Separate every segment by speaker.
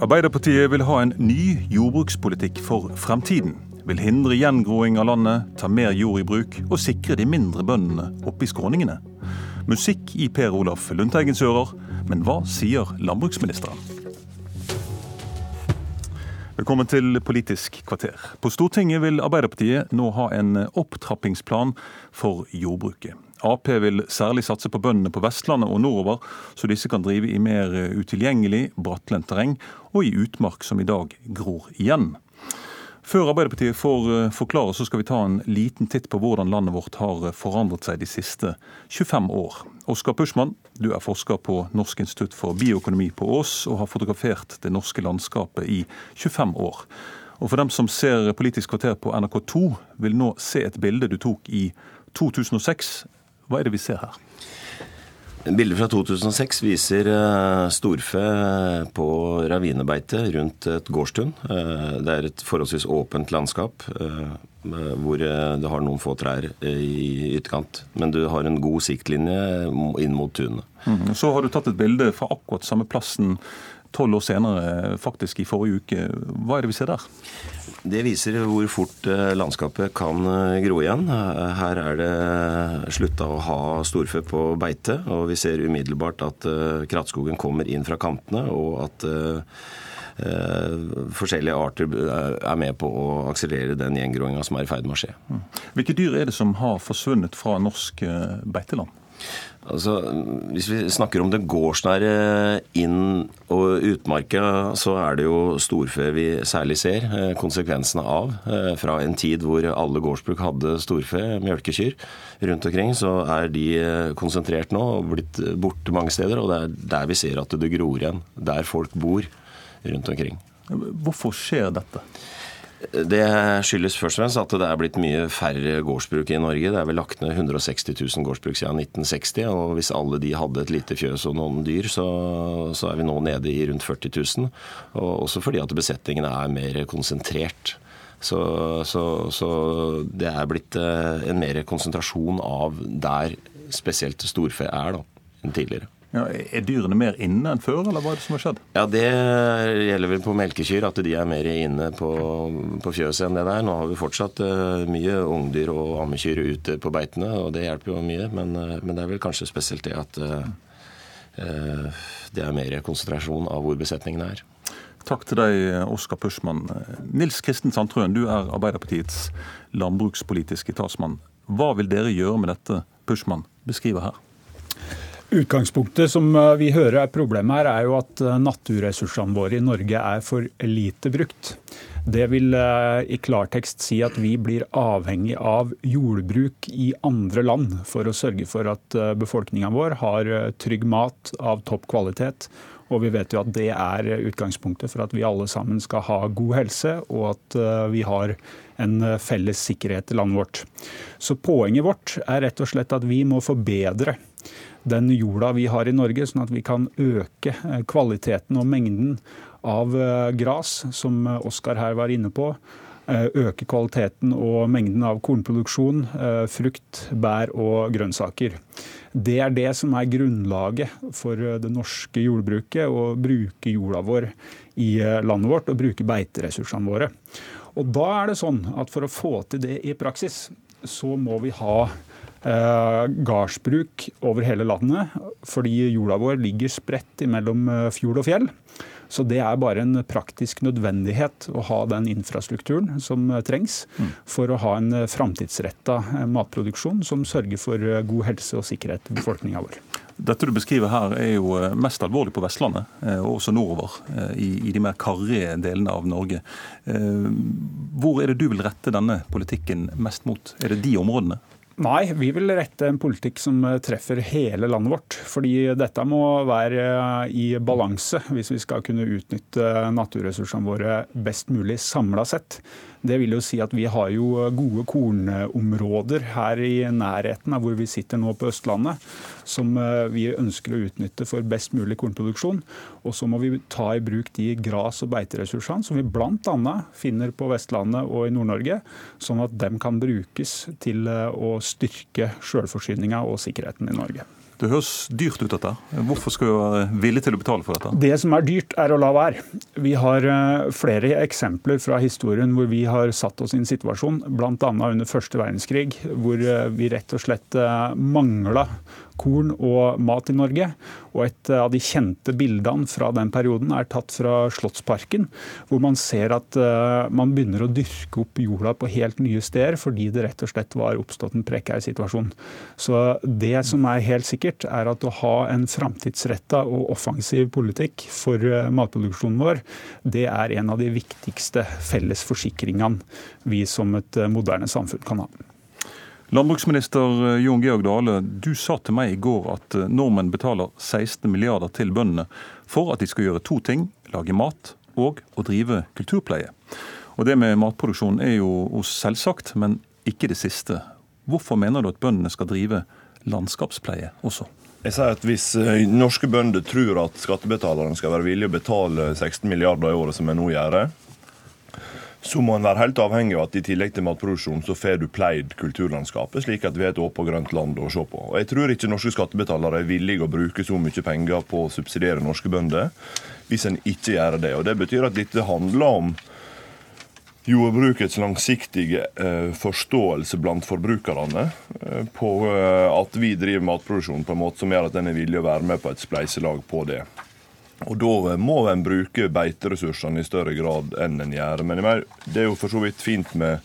Speaker 1: Arbeiderpartiet vil ha en ny jordbrukspolitikk for fremtiden. Vil hindre gjengroing av landet, ta mer jord i bruk og sikre de mindre bøndene oppe i skråningene. Musikk i Per Olaf Lundteigens ører, men hva sier landbruksministeren? Velkommen til Politisk kvarter. På Stortinget vil Arbeiderpartiet nå ha en opptrappingsplan for jordbruket. Ap vil særlig satse på bøndene på Vestlandet og nordover, så disse kan drive i mer utilgjengelig, brattlendt terreng og i utmark som i dag gror igjen. Før Arbeiderpartiet får forklare, så skal vi ta en liten titt på hvordan landet vårt har forandret seg de siste 25 år. Oskar Puschmann, du er forsker på Norsk institutt for bioøkonomi på Ås, og har fotografert det norske landskapet i 25 år. Og For dem som ser Politisk kvarter på NRK2, vil nå se et bilde du tok i 2006 hva er det vi ser her?
Speaker 2: Bildet fra 2006 viser storfe på ravinebeite rundt et gårdstun. Det er et forholdsvis åpent landskap hvor det har noen få trær i ytterkant. Men du har en god siktlinje inn mot tunet.
Speaker 1: Mm. Så har du tatt et bilde fra akkurat samme plassen tolv år senere, faktisk i forrige uke. Hva er det vi ser der?
Speaker 2: Det viser hvor fort landskapet kan gro igjen. Her er det slutta å ha storfe på beite, og vi ser umiddelbart at krattskogen kommer inn fra kantene, og at forskjellige arter er med på å akselerere den gjengroinga som er i ferd med å skje.
Speaker 1: Hvilke dyr er det som har forsvunnet fra norsk beiteland?
Speaker 2: Altså, Hvis vi snakker om det gårdsnære inn- og utmarka, så er det jo storfe vi særlig ser konsekvensene av. Fra en tid hvor alle gårdsbruk hadde storfe, mjølkekyr, rundt omkring, så er de konsentrert nå og blitt borte mange steder. Og det er der vi ser at det gror igjen. Der folk bor rundt omkring.
Speaker 1: Hvorfor skjer dette?
Speaker 2: Det skyldes først og fremst at det er blitt mye færre gårdsbruk i Norge. Det er vel lagt ned 160 000 gårdsbruk siden 1960. Og hvis alle de hadde et lite fjøs og noen dyr, så, så er vi nå nede i rundt 40 000. Og også fordi at besetningene er mer konsentrert. Så, så, så det er blitt en mer konsentrasjon av der spesielt storfe er, da, enn tidligere.
Speaker 1: Ja, er dyrene mer inne enn før, eller hva er det som har skjedd?
Speaker 2: Ja, Det gjelder vel på melkekyr, at de er mer inne på, på fjøset enn det der. Nå har vi fortsatt uh, mye ungdyr og ammekyr ute på beitene, og det hjelper jo mye. Men, uh, men det er vel kanskje spesielt det at uh, det er mer konsentrasjon av hvor besetningene er.
Speaker 1: Takk til deg, Oskar Puschmann. Nils Kristen Sandtrøen, du er Arbeiderpartiets landbrukspolitiske talsmann. Hva vil dere gjøre med dette Puschmann beskriver her?
Speaker 3: Utgangspunktet som vi hører er problemet her, er jo at naturressursene våre i Norge er for lite brukt. Det vil i klartekst si at vi blir avhengig av jordbruk i andre land for å sørge for at befolkninga vår har trygg mat av topp kvalitet. Og vi vet jo at det er utgangspunktet for at vi alle sammen skal ha god helse, og at vi har en felles sikkerhet i landet vårt. Så poenget vårt er rett og slett at vi må forbedre den jorda vi har i Norge, sånn at vi kan øke kvaliteten og mengden av gras, som Oskar her var inne på. Øke kvaliteten og mengden av kornproduksjon, frukt, bær og grønnsaker. Det er det som er grunnlaget for det norske jordbruket, å bruke jorda vår i landet vårt og bruke beiteressursene våre. Og da er det sånn at For å få til det i praksis, så må vi ha Eh, gardsbruk over hele landet, fordi jorda vår ligger spredt mellom fjord og fjell. Så det er bare en praktisk nødvendighet å ha den infrastrukturen som trengs for å ha en framtidsretta matproduksjon som sørger for god helse og sikkerhet i befolkninga vår.
Speaker 1: Dette du beskriver her er jo mest alvorlig på Vestlandet, og også nordover, i de mer karrige delene av Norge. Hvor er det du vil rette denne politikken mest mot? Er det de områdene?
Speaker 3: Nei, vi vil rette en politikk som treffer hele landet vårt. Fordi dette må være i balanse hvis vi skal kunne utnytte naturressursene våre best mulig samla sett. Det vil jo si at vi har jo gode kornområder her i nærheten av hvor vi sitter nå på Østlandet, som vi ønsker å utnytte for best mulig kornproduksjon. Og så må vi ta i bruk de gras- og beiteressursene som vi bl.a. finner på Vestlandet og i Nord-Norge, sånn at de kan brukes til å styrke sjølforsyninga og sikkerheten i Norge.
Speaker 1: Det høres dyrt ut, dette. Hvorfor skal vi være villige til å betale for dette?
Speaker 3: Det som er dyrt, er å la være. Vi har eh, flere eksempler fra historien hvor vi har satt oss i en situasjon, bl.a. under første verdenskrig, hvor eh, vi rett og slett eh, mangla korn og mat i Norge. Og et av de kjente bildene fra den perioden er tatt fra Slottsparken, hvor man ser at man begynner å dyrke opp jorda på helt nye steder fordi det rett og slett var oppstått en prekær situasjon. Så det som er helt sikkert, er at å ha en framtidsretta og offensiv politikk for eh, matproduksjonen vår, det er en av de viktigste felles forsikringene vi som et eh, moderne samfunn kan ha.
Speaker 1: Landbruksminister eh, Jon Georg Dale, du sa til meg i går at nordmenn betaler 16 milliarder til bøndene for at de skal gjøre to ting, lage mat og å drive kulturpleie. Og Det med matproduksjon er jo selvsagt, men ikke det siste. Hvorfor mener du at bøndene skal drive landskapspleie også.
Speaker 4: Jeg sier at Hvis eh, norske bønder tror at skattebetalerne skal være villige å betale 16 milliarder i året, som jeg nå gjør, så må en være helt avhengig av at i tillegg til matproduksjon så får du pleid kulturlandskapet, slik at vi har et åpent grønt land å se på. Og Jeg tror ikke norske skattebetalere er villige å bruke så mye penger på å subsidiere norske bønder hvis en ikke gjør det. Og Det betyr at dette handler om jordbrukets langsiktige eh, forståelse blant forbrukerne eh, på eh, at vi driver matproduksjon på en måte som gjør at en er villig å være med på et spleiselag på det. Og Da må en bruke beiteressursene i større grad enn en gjør. Men det er jo for så vidt fint med,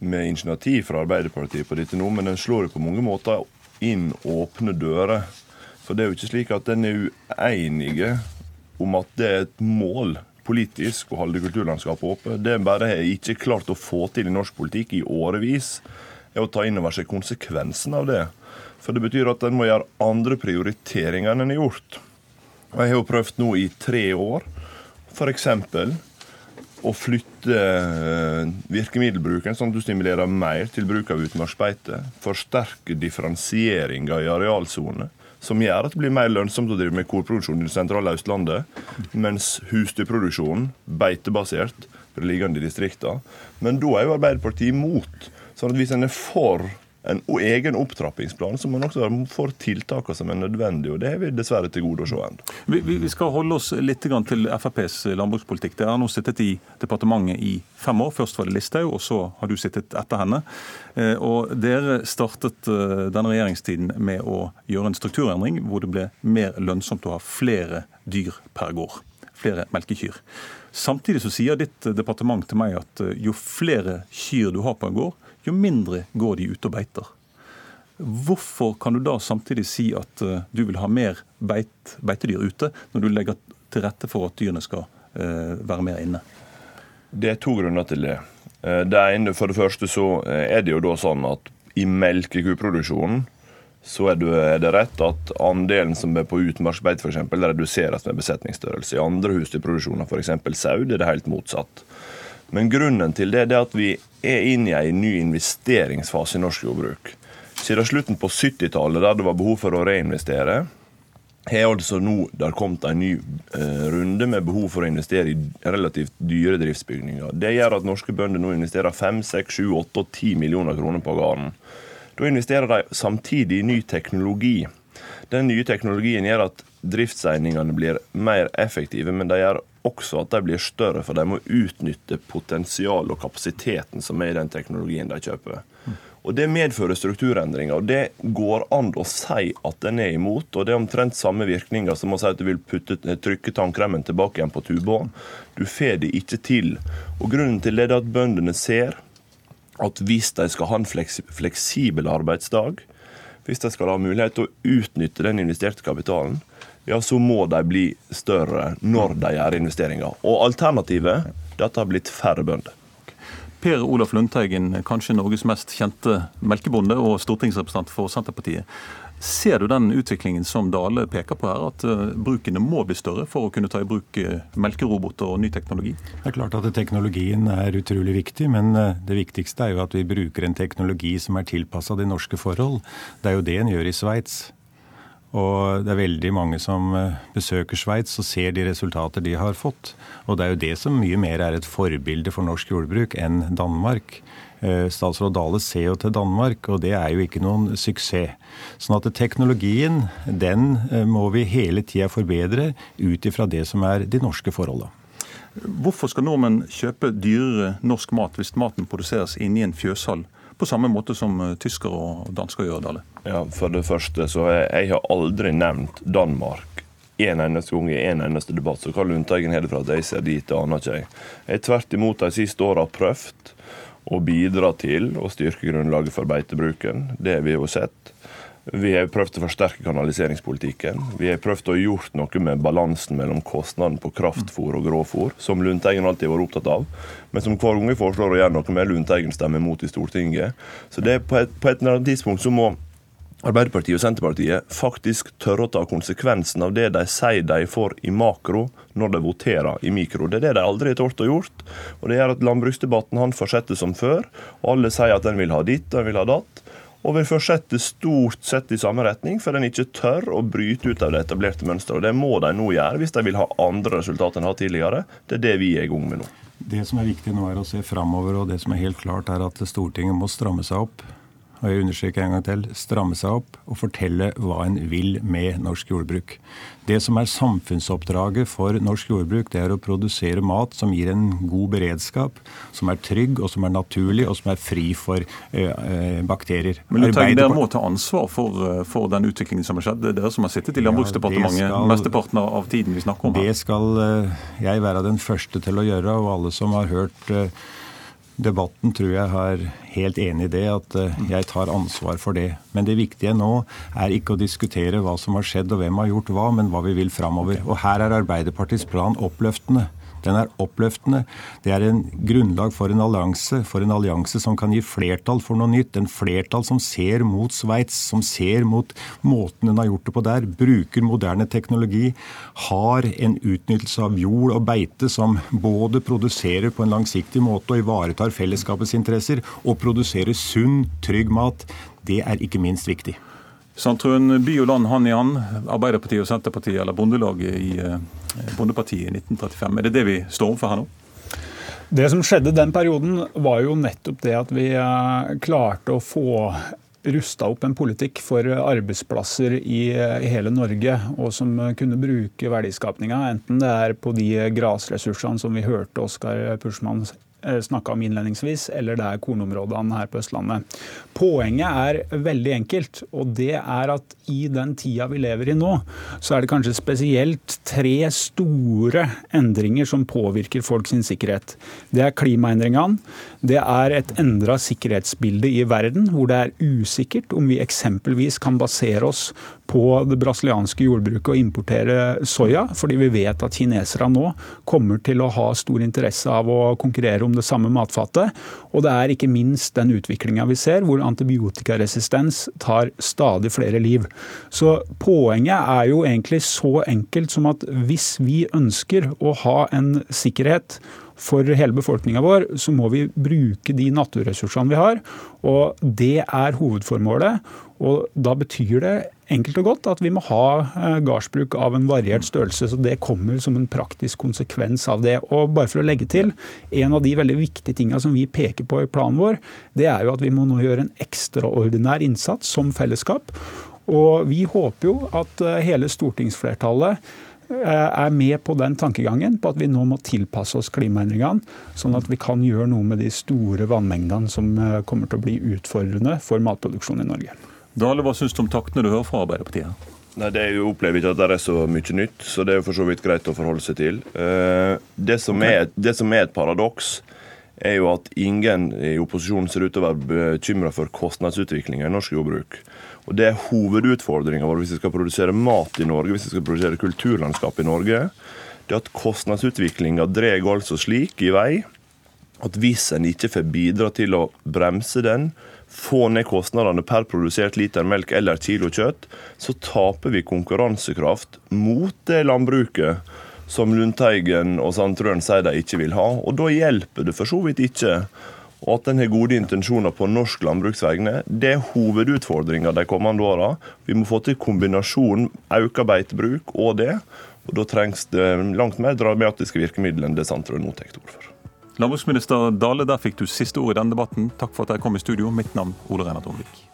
Speaker 4: med initiativ fra Arbeiderpartiet på dette nå, men en slår jo på mange måter inn åpne dører. For det er jo ikke slik at en er uenige om at det er et mål politisk å holde kulturlandskapet oppe. Det en bare har ikke klart å få til i norsk politikk i årevis, er å ta inn over seg konsekvensen av det. For det betyr at en må gjøre andre prioriteringer enn en har gjort. Jeg har jo prøvd nå i tre år f.eks. å flytte eh, virkemiddelbruken, sånn at du stimulerer mer til bruk av utmarksbeite. Forsterke differensieringa i arealsone, som gjør at det blir mer lønnsomt å drive med korproduksjon i det sentrale Østlandet, mens husdyrproduksjonen, beitebasert, blir liggende i distriktene. Men da er jo Arbeiderpartiet imot. Sånn at hvis en er for en egen opptrappingsplan, så må man også være for tiltakene som er nødvendige. og Det har vi dessverre til gode å se ennå.
Speaker 1: Vi, vi, skal holde oss litt til FrPs landbrukspolitikk. Dere har nå sittet i departementet i fem år. Først var det Listhaug, og så har du sittet etter henne. Eh, og Dere startet eh, denne regjeringstiden med å gjøre en strukturendring hvor det ble mer lønnsomt å ha flere dyr per gård. Flere melkekyr. Samtidig så sier ditt departement til meg at eh, jo flere kyr du har på en gård, jo mindre går de ute og beiter. Hvorfor kan du da samtidig si at uh, du vil ha mer beit, beitedyr ute, når du legger til rette for at dyrene skal uh, være mer inne?
Speaker 4: Det er to grunner til det. Eh, det ene, For det første så er det jo da sånn at i melkekuproduksjonen så er det, rett at andelen som er på utmarksbeite f.eks. reduseres med besetningsstørrelse. I andre husdyrproduksjoner, f.eks. sau, er det helt motsatt. Men grunnen til det er at vi er inne i en ny investeringsfase i norsk jordbruk. Siden slutten på 70-tallet, der det var behov for å reinvestere, har altså nå der kommet en ny eh, runde med behov for å investere i relativt dyre driftsbygninger. Det gjør at norske bønder nå investerer 5, 6, 7, 8 og 10 millioner kroner på gården. Da investerer de samtidig i ny teknologi. Den nye teknologien gjør at driftseigningene blir mer effektive, men de gjør også at de blir større, for de må utnytte potensialet og kapasiteten som er i den teknologien de kjøper. Og Det medfører strukturendringer. og Det går an å si at en er imot. og Det er omtrent samme virkninger som å si at du vil putte, trykke tannkremen tilbake igjen på tuba. Du får det ikke til. Og Grunnen til det er at bøndene ser at hvis de skal ha en fleksibel arbeidsdag, hvis de skal ha mulighet til å utnytte den investerte kapitalen, ja, så må de bli større når de gjør investeringer. Og alternativet er at det har blitt færre bønder.
Speaker 1: Per Olaf Lundteigen, kanskje Norges mest kjente melkebonde og stortingsrepresentant for Senterpartiet. Ser du den utviklingen som Dale peker på her, at eh, brukene må bli større for å kunne ta i bruk eh, melkeroboter og ny teknologi?
Speaker 5: Det er klart at Teknologien er utrolig viktig, men eh, det viktigste er jo at vi bruker en teknologi som er tilpassa de norske forhold. Det er jo det en gjør i Sveits. Og det er veldig mange som eh, besøker Sveits og ser de resultater de har fått. Og det er jo det som mye mer er et forbilde for norsk jordbruk enn Danmark. Eh, statsråd Dale ser jo til Danmark, og det er jo ikke noen suksess. Sånn at teknologien, den eh, må vi hele tida forbedre ut ifra det som er de norske forholdene.
Speaker 1: Hvorfor skal nordmenn kjøpe dyrere norsk mat hvis maten produseres inni en fjøshall, på samme måte som eh, tyskere og dansker gjør? Dale?
Speaker 4: Ja, For det første så jeg, jeg har aldri nevnt Danmark en eneste gang i en eneste debatt. Så hva Lundteigen har det fra at jeg ser dit, det aner ikke jeg. Jeg har tvert imot de siste åra prøvd å bidra til å styrke grunnlaget for beitebruken. Det har vi jo sett. Vi har prøvd å forsterke kanaliseringspolitikken. Vi har prøvd å gjort noe med balansen mellom kostnaden på kraftfôr og grovfôr, som Lundteigen alltid har vært opptatt av, men som hver gang vi foreslår å gjøre noe med, Lundteigen stemmer mot i Stortinget. Så det er på et, på et tidspunkt så må Arbeiderpartiet og Senterpartiet faktisk tørre å ta konsekvensen av det de sier de får i makro, når de voterer i mikro. Det er det de aldri har tort å gjort. Og Det gjør at landbruksdebatten han fortsetter som før. og Alle sier at den vil ha ditt og den vil ha datt. Og vil fortsette stort sett i samme retning, for den ikke tør å bryte ut av det etablerte mønsteret. Og Det må de nå gjøre hvis de vil ha andre resultater enn de har tidligere. Det er det vi er i gang med nå.
Speaker 5: Det som er viktig nå, er å se framover, og det som er helt klart, er at Stortinget må stramme seg opp og jeg understreker en gang til, stramme seg opp og fortelle hva en vil med norsk jordbruk. Det som er samfunnsoppdraget for norsk jordbruk, det er å produsere mat som gir en god beredskap, som er trygg og som er naturlig og som er fri for uh, bakterier.
Speaker 1: Men du tenker Dere må ta ansvar for, eh, for, den utviklingen som har skjedd. Det er dere som har sittet i Landbruksdepartementet ja, mesteparten av tiden vi snakker om
Speaker 5: her. Det skal jeg være den første til å gjøre, og alle som har hørt uh, debatten tror jeg har helt enig i det, at eh, jeg tar ansvar for det. Men det viktige nå er ikke å diskutere hva som har skjedd og hvem har gjort hva, men hva vi vil framover. Og her er Arbeiderpartiets plan oppløftende. Den er oppløftende. Det er en grunnlag for en allianse, for en allianse som kan gi flertall for noe nytt. En flertall som ser mot Sveits, som ser mot måten den har gjort det på der. Bruker moderne teknologi. Har en utnyttelse av jord og beite som både produserer på en langsiktig måte og ivaretar fellesskapets interesser, og produserer sunn, trygg mat. Det er ikke minst viktig.
Speaker 1: Sandtrøen, by og land hand i hand, Arbeiderpartiet og Senterpartiet, eller Bondelaget i eh, Bondepartiet i 1935. Er det det vi står overfor her nå?
Speaker 3: Det som skjedde den perioden, var jo nettopp det at vi eh, klarte å få rusta opp en politikk for arbeidsplasser i, i, hele Norge, og som kunne bruke verdiskapninga, enten det er på de grasressursene som vi hørte Oskar Pushman Eh, snakka om innledningsvis, eller det er kornområdene her på Østlandet. Poenget er veldig enkelt, og det er at i den tida vi lever i nå, så er det kanskje spesielt tre store endringer som påvirker folks sikkerhet. Det er klimaendringene, det er et endra sikkerhetsbilde i verden, hvor det er usikkert om vi eksempelvis kan basere oss på det brasilianske jordbruket å importere soya, fordi vi vet at kinesere nå kommer til å ha stor interesse av å konkurrere om det samme matfatet. Og det er ikke minst den utviklinga vi ser, hvor antibiotikaresistens tar stadig flere liv. Så poenget er jo egentlig så enkelt som at hvis vi ønsker å ha en sikkerhet for hele befolkninga vår, så må vi bruke de naturressursene vi har. Og det er hovedformålet. Og da betyr det enkelt og godt at vi må ha eh, gardsbruk av en variert størrelse. Så det kommer som en praktisk konsekvens av det. Og bare for å legge til, en av de veldig viktige tinga som vi peker på i planen vår, det er jo at vi må nå gjøre en ekstraordinær innsats som fellesskap. Og vi håper jo at eh, hele stortingsflertallet eh, er med på den tankegangen på at vi nå må tilpasse oss klimaendringene, sånn at vi kan gjøre noe med de store vannmengdene som kommer til å bli utfordrende for matproduksjon i Norge.
Speaker 1: Dale, hva syns du om taktene du hører fra Arbeiderpartiet?
Speaker 4: Nei, det er jo opplever ikke at det er så mye nytt, så det er jo for så vidt greit å forholde seg til. Eh, det som er, det som er et paradoks, er jo at ingen i opposisjonen ser ut til å være bekymra for kostnadsutviklinga i norsk jordbruk. Og Det er hovedutfordringa vår hvis vi skal produsere mat i Norge, hvis vi skal produsere kulturlandskap i Norge. Det er at kostnadsutviklinga drar altså slik i vei at hvis en ikke får bidra til å bremse den, få ned kostnadene per produsert liter melk eller kilo kjøtt, så taper vi konkurransekraft mot det landbruket som Lundteigen og Sandtrøen sier de ikke vil ha. Og da hjelper det for så vidt ikke og at en har gode intensjoner på norsk landbruks vegne. Det er hovedutfordringa de kommende åra. Vi må få til kombinasjonen økt beitebruk og det. Og Da trengs det langt mer dramatiske virkemidler enn det Sandtrøen nå tar til orde for.
Speaker 1: Landbruksminister Dale, der fikk du siste ord i denne debatten. Takk for at dere kom i studio. Mitt navn Ole Reinar Omvik.